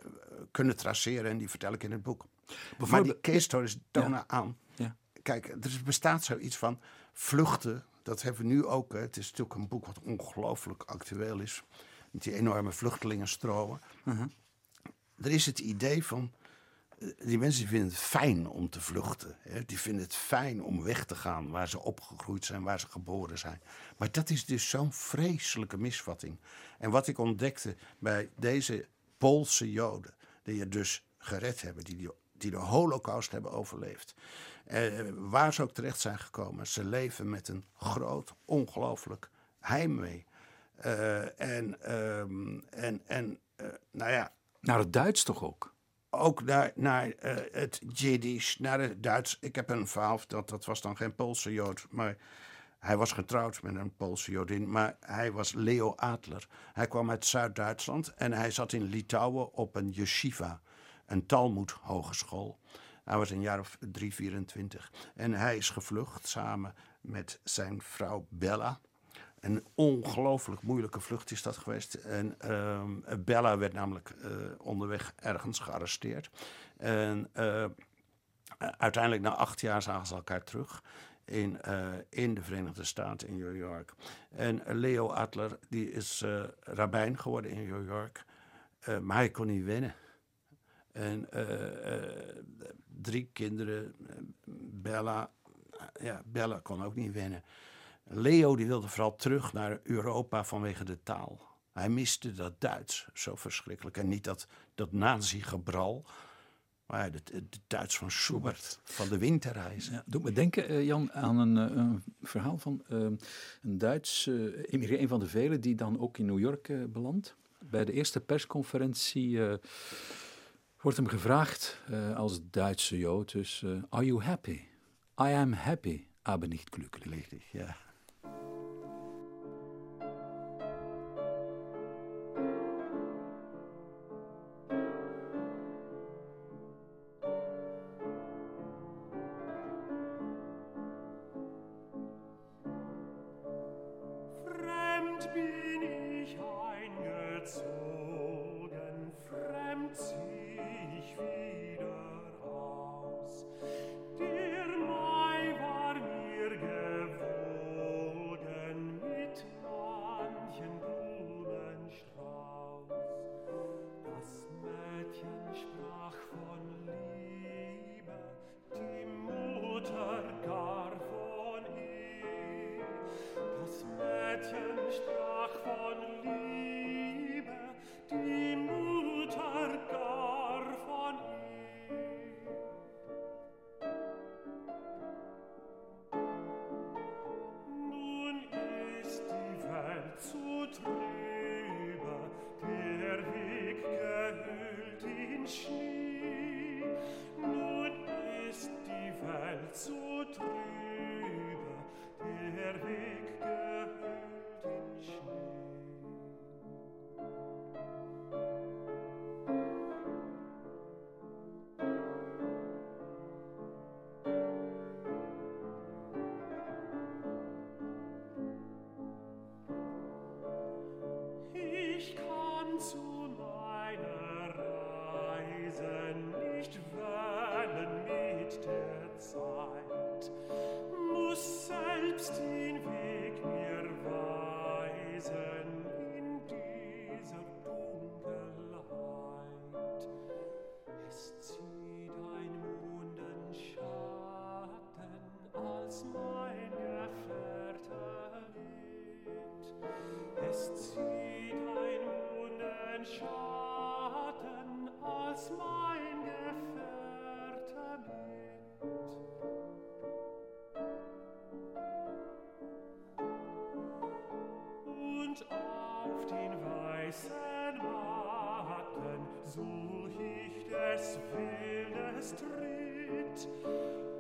kunnen traceren en die vertel ik in het boek. Maar die case stories tonen aan Ja. kijk, er bestaat zoiets van vluchten. Dat hebben we nu ook. hè. Het is natuurlijk een boek wat ongelooflijk actueel is. Met die enorme vluchtelingenstromen. Er is het idee van. eh, Die mensen vinden het fijn om te vluchten. Hè? Die vinden het fijn om weg te gaan waar ze opgegroeid zijn, waar ze geboren zijn. Maar dat is dus zo'n vreselijke misvatting. En wat ik ontdekte bij deze Poolse Joden, die je dus gered hebben, die, die, die de Holocaust hebben overleefd. Eh, waar ze ook terecht zijn gekomen, ze leven met een groot, ongelooflijk heimwee. Eh, en, ehm, en, en eh, nou ja, Naar het Duits toch ook? ook naar, naar het Jiddisch, naar het Duits. Ik heb een verhaal verteld, dat was dan geen Poolse Jood, maar hij was getrouwd met een Poolse Jodin, maar hij was Leo Adler. Hij kwam uit Zuid-Duitsland en hij zat in Litouwen op een yeshiva, een Talmud hogeschool. Hij was een jaar of 3, 24. En hij is gevlucht samen met zijn vrouw Bella. Een ongelooflijk moeilijke vlucht is dat geweest. En ehm, Bella werd namelijk eh, onderweg ergens gearresteerd. En eh, uiteindelijk na acht jaar zagen ze elkaar terug in, eh, in de Verenigde Staten, in New York. En Leo Adler die is eh rabbijn geworden in New York. Maar hij kon niet winnen. En eh, eh, drie kinderen, eh, Bella, ja, Bella kon ook niet winnen. Leo die wilde vooral terug naar Europa vanwege de taal. Hij miste dat Duits zo verschrikkelijk. En niet dat, dat nazi-gebral, maar het, Duits van Schubert, van de winterreizen. Ja, doet me denken, eh, Jan, aan een, eh, verhaal van eh, een Duits eh een van de velen die dan ook in New York eh, belandt. Bij de eerste persconferentie eh, wordt hem gevraagd eh, als Duitse Jood, dus eh, are you happy? I am happy, aber nicht glücklich. Richtig, ja. Weißen Matten such ich des Wildes Tritt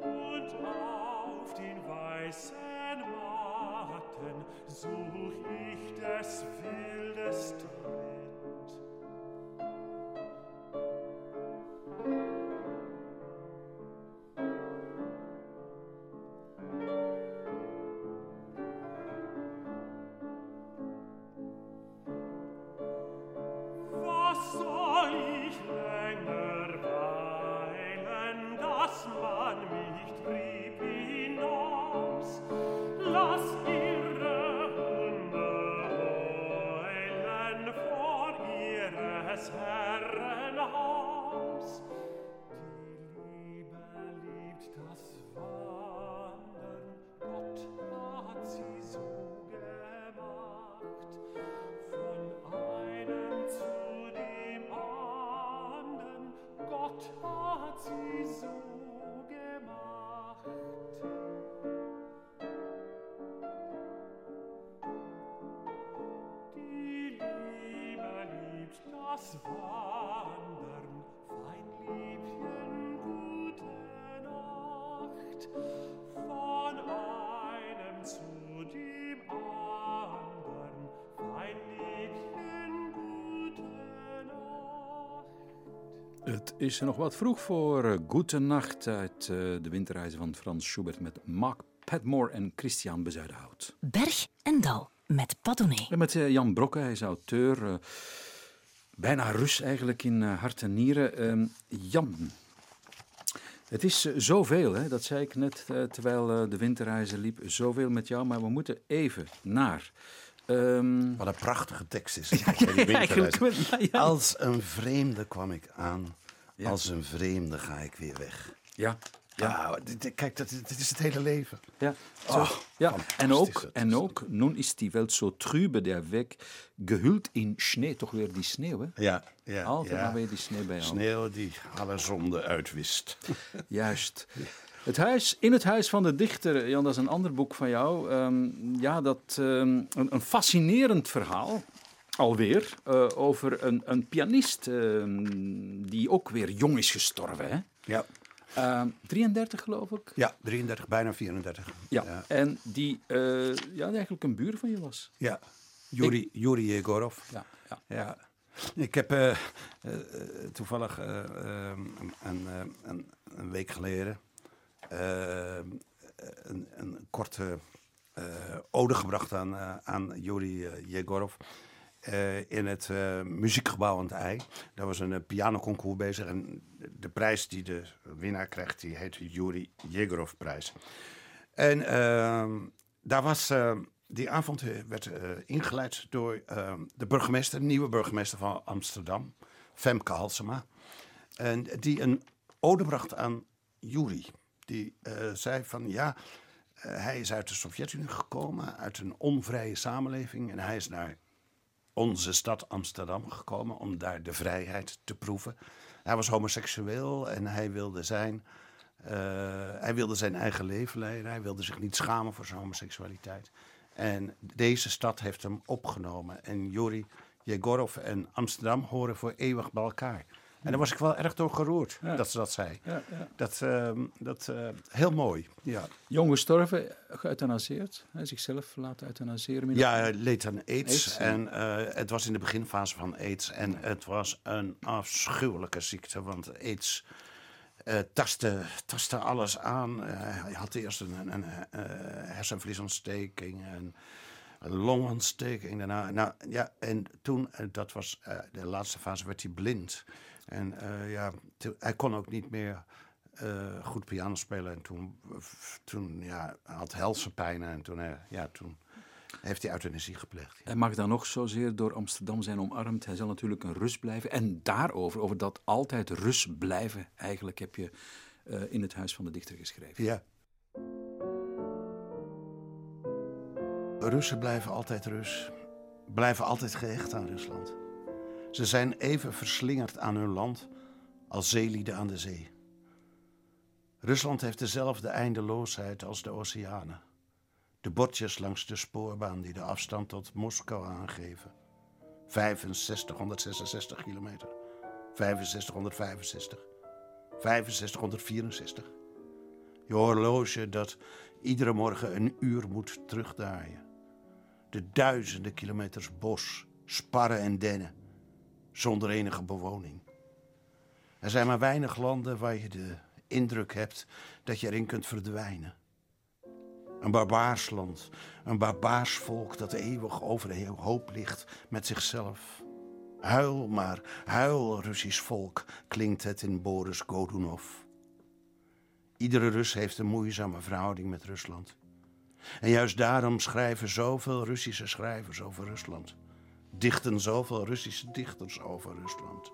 und auf den weißen Matten such ich des Wildes Tritt. Wandern, fein Liebchen, gute Nacht. Von einem zu dem anderen, fein Liebchen, gute Nacht. Het is nog wat vroeg voor uh, Goede Nacht uit eh, de winterreizen van Frans Schubert met Mark Padmore en Christian Bezuidenhout. Berg en Dal met Padone. En met eh, Jan Brokke, hij is auteur. Bijna Rus eigenlijk in eh, hart en nieren. Ehm, Jan, het is eh, zoveel, hè, dat zei ik net eh, terwijl de winterreizen liep. Zoveel met jou, maar we moeten even naar. ehm, Wat een prachtige tekst is. <laughs> ja, ja. Als een vreemde kwam ik aan. Als een vreemde ga ik weer weg. ja, ja. Kijk, dat, dit is het hele leven. Ja. Oh, ja. En, ook, en ook, nun is die Welt zo trübe der Weg, gehuld in Schnee. Toch weer die sneeuw, hè? Ja, ja. Altijd ja. maar weer die sneeuw bij jou. Sneeuw die alle zonde uitwist. <laughs> Juist. Het huis, in het huis van de dichter, Jan, dat is een ander boek van jou. Ehm, ja, dat, ehm, een, een fascinerend verhaal, alweer, eh, over een, een pianist ehm, die ook weer jong is gestorven. Hè? Ja. Ehm, 33 geloof ik. ja, 33, bijna 34. Ja. ja. En die, eh, ja, die eigenlijk een buur van je was. Ja. Yuri Yegorov. Ja, ja. Ja. Ik heb eh, eh, toevallig eh, eh, een, een, een week geleden een, een korte ode gebracht aan, aan Yuri eh, Eh, in het eh, muziekgebouw aan het IJ. Daar was een eh, pianoconcours bezig. En de prijs die de winnaar krijgt, die heet de Yuri Yegorov-prijs. En ehm, daar was, ehm, die avond werd ingeleid door ehm, de burgemeester, de nieuwe burgemeester van Amsterdam, Femke Halsema. En die een ode bracht aan Yuri. Die zei van ja, hij is uit de Sovjet-Unie gekomen, uit een onvrije samenleving. En hij is naar onze stad Amsterdam gekomen om daar de vrijheid te proeven. Hij was homoseksueel en hij wilde zijn, eh, hij wilde zijn eigen leven leiden. Hij wilde zich niet schamen voor zijn homoseksualiteit. En deze stad heeft hem opgenomen. En Yuri Yegorov en Amsterdam horen voor eeuwig bij elkaar. En daar was ik wel erg door geroerd dat ze dat zei. Ja, ja. Dat, ehm, dat eh, heel mooi. Ja, Jong gestorven, geëuthanaseerd. Hè, zichzelf laten euthanaseren. ja hij leed aan AIDS. En eh, het was in de beginfase van AIDS. En het was een afschuwelijke ziekte. Want AIDS eh tastte, tastte alles aan. Hij had eerst een, een, een hersenvliesontsteking. En een longontsteking daarna. Nou, ja, en toen, dat was de laatste fase, werd hij blind. En eh, ja, hij kon ook niet meer eh, goed piano spelen. En toen, toen ja, had helsenpijnen. En toen, eh, ja, toen heeft hij euthanasie gepleegd. Hij mag dan nog zozeer door Amsterdam zijn omarmd. Hij zal natuurlijk een Rus blijven. En daarover, over dat altijd Rus blijven, eigenlijk heb je in het Huis van de Dichter geschreven. Ja. Russen blijven altijd Rus. Blijven altijd gehecht aan Rusland. Ze zijn even verslingerd aan hun land als zeelieden aan de zee. Rusland heeft dezelfde eindeloosheid als de oceanen. De bordjes langs de spoorbaan die de afstand tot Moskou aangeven. 65, 166 kilometer. 65, 165. 65, 164. Je horloge dat iedere morgen een uur moet terugdraaien. De duizenden kilometers bos, sparren en dennen, zonder enige bewoning. Er zijn maar weinig landen waar je de indruk hebt dat je erin kunt verdwijnen. Een barbaarsland, een barbaars volk dat eeuwig over de hoop ligt met zichzelf. Huil maar, huil, Russisch volk, klinkt het in Boris Godunov. Iedere Rus heeft een moeizame verhouding met Rusland. En juist daarom schrijven zoveel Russische schrijvers over Rusland. Dichten zoveel Russische dichters over Rusland.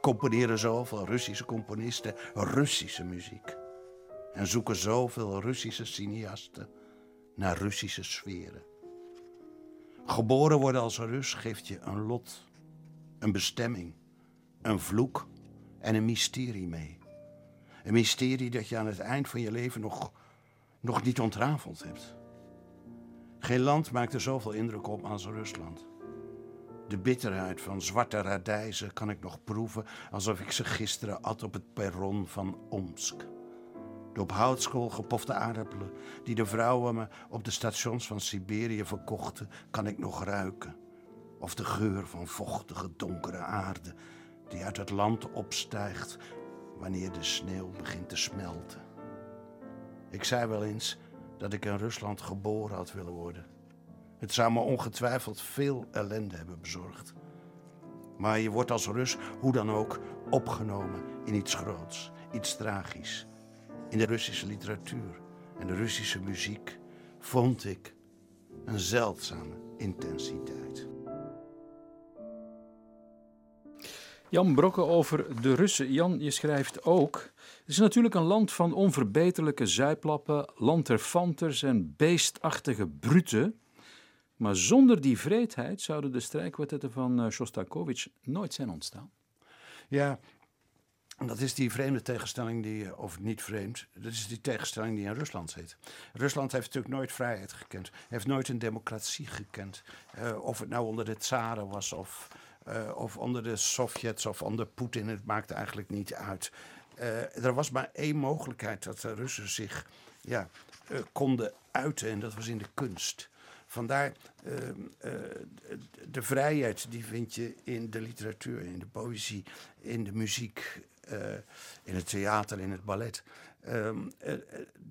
Componeren zoveel Russische componisten Russische muziek. En zoeken zoveel Russische cineasten naar Russische sferen. Geboren worden als Rus geeft je een lot, een bestemming, een vloek en een mysterie mee. Een mysterie dat je aan het eind van je leven nog, nog niet ontrafeld hebt. Geen land maakt er zoveel indruk op als Rusland. De bitterheid van zwarte radijzen kan ik nog proeven alsof ik ze gisteren at op het perron van Omsk. De op houtskool gepofte aardappelen die de vrouwen me op de stations van Siberië verkochten, kan ik nog ruiken. Of de geur van vochtige donkere aarde die uit het land opstijgt wanneer de sneeuw begint te smelten. Ik zei wel eens dat ik in Rusland geboren had willen worden. Het zou me ongetwijfeld veel ellende hebben bezorgd. Maar je wordt als Rus, hoe dan ook, opgenomen in iets groots, iets tragisch. In de Russische literatuur en de Russische muziek vond ik een zeldzame intensiteit. Jan Brokke over de Russen. Jan, je schrijft ook. Het is natuurlijk een land van onverbeterlijke zuiplappen, lanterfanters en beestachtige bruten. Maar zonder die vreedheid zouden de strijkkwartetten van eh, Shostakovich nooit zijn ontstaan. Ja, dat is die vreemde tegenstelling die, eh, of niet vreemd, dat is die tegenstelling die in Rusland zit. Rusland heeft natuurlijk nooit vrijheid gekend, heeft nooit een democratie gekend. Eh, of het nou onder de tsaren was of, of onder de Sovjets of onder Poetin, het maakt eigenlijk niet uit. Er was maar één mogelijkheid dat de Russen zich ja, konden uiten en dat was in de kunst. Vandaar eh, eh, de vrijheid, die vind je in de literatuur, in de poëzie, in de muziek, eh, in het theater, in het ballet. Ehm, eh, eh,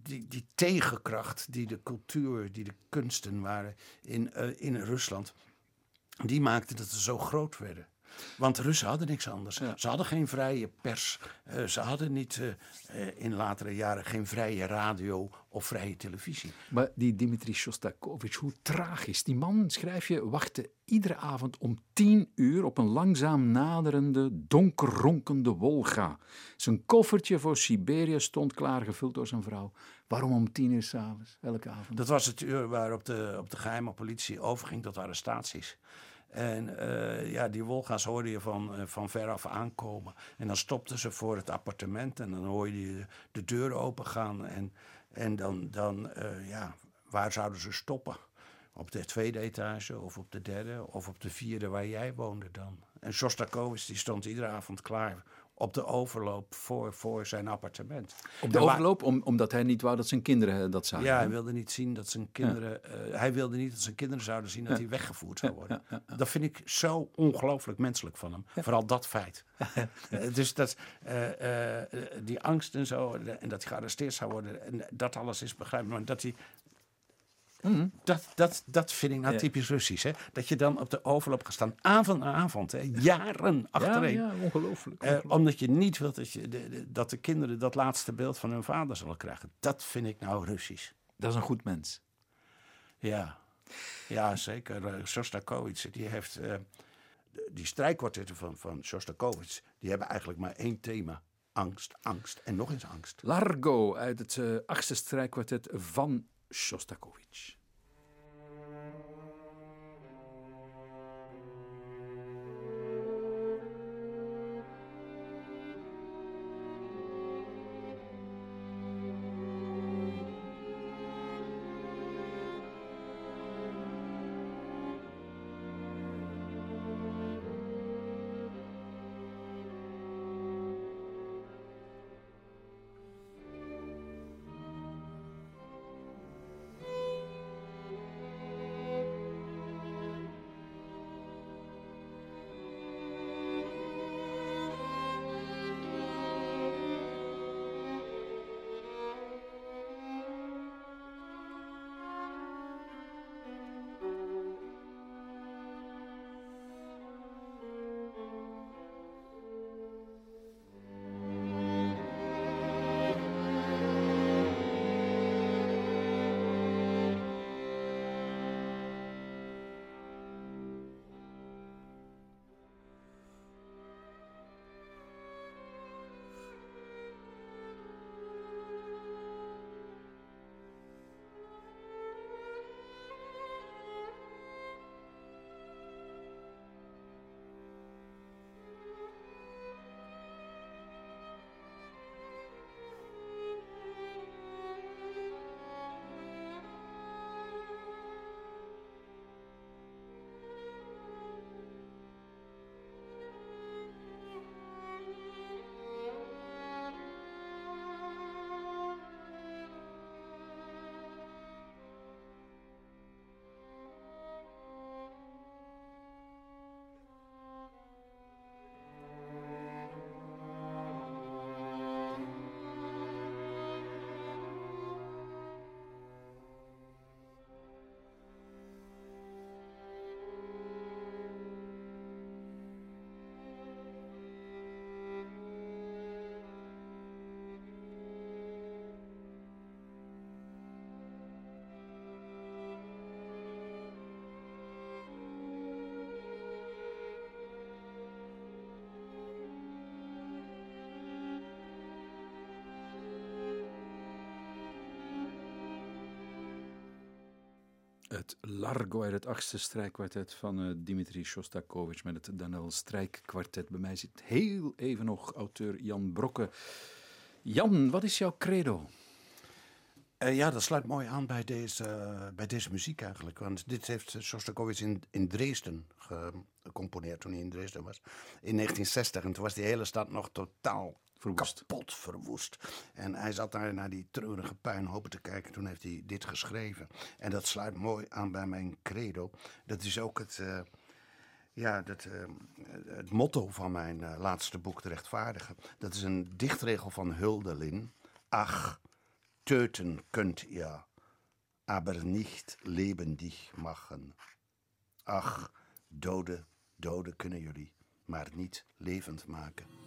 die, die tegenkracht die de cultuur, die de kunsten waren in, in Rusland, die maakte dat ze zo groot werden. Want de Russen hadden niks anders. Ja. Ze hadden geen vrije pers. Ze hadden niet in latere jaren geen vrije radio of vrije televisie. Maar die Dmitri Shostakovich, hoe tragisch. Die man, schrijf je, wachtte iedere avond om tien uur op een langzaam naderende, donkerronkende Wolga. Zijn koffertje voor Siberië stond klaar, gevuld door zijn vrouw. Waarom om tien uur s'avonds, elke avond? Dat was het uur waarop de, op de geheime politie overging tot arrestaties. En eh, ja, die Wolga's hoorde je van, eh, van veraf aankomen. En dan stopten ze voor het appartement en dan hoorde je de, de deur opengaan. En, en dan, dan eh, ja, waar zouden ze stoppen? Op de tweede etage of op de derde of op de vierde waar jij woonde dan. En Shostakovich die stond iedere avond klaar op de overloop voor, voor zijn appartement. Op de En overloop, om, omdat hij niet wou dat zijn kinderen eh, dat zagen. ja, hij wilde niet zien dat zijn kinderen. eh, hij wilde niet dat zijn kinderen zouden zien dat hij weggevoerd zou worden. Dat vind ik zo ongelooflijk menselijk van hem. Vooral dat feit. <laughs> Eh, dus dat, die angst en zo, en dat hij gearresteerd zou worden, en dat alles is begrijpelijk. Maar dat hij. Dat, dat, dat vind ik nou Ja. typisch Russisch. Hè? Dat je dan op de overloop gaat staan, avond na avond, hè? jaren ja, achtereen. ja, ongelooflijk. Eh, omdat je niet wilt dat, je de, de- dat de kinderen dat laatste beeld van hun vader zullen krijgen. Dat vind ik nou Russisch. Dat is een goed mens. Ja, ja zeker. Eh, Shostakovich, die heeft... eh, die strijkkwartetten van, van Shostakovich, die hebben eigenlijk maar één thema. Angst, angst en nog eens angst. Largo uit het eh, achtste strijkkwartet van Shostakovich. Het Largo uit het achtste strijkkwartet van uh, Dimitri Shostakovich met het Danel strijkkwartet. Bij mij zit heel even nog auteur Jan Brokke. Jan, wat is jouw credo? Uh, ja, dat sluit mooi aan bij deze, bij deze muziek eigenlijk. Want dit heeft Shostakovich in, in Dresden gecomponeerd toen hij in Dresden was. In 1960. En toen was die hele stad nog totaal verwoest. kapot verwoest. En hij zat daar naar die treurige puinhopen te kijken. Toen heeft hij dit geschreven. En dat sluit mooi aan bij mijn credo. Dat is ook het, uh, ja, dat, uh, het motto van mijn uh, laatste boek, De Rechtvaardige. Dat is een dichtregel van Huldelin. Ach, töten kunt ihr, aber nicht lebendig machen. Ach, doden, doden kunnen jullie, maar niet levend maken.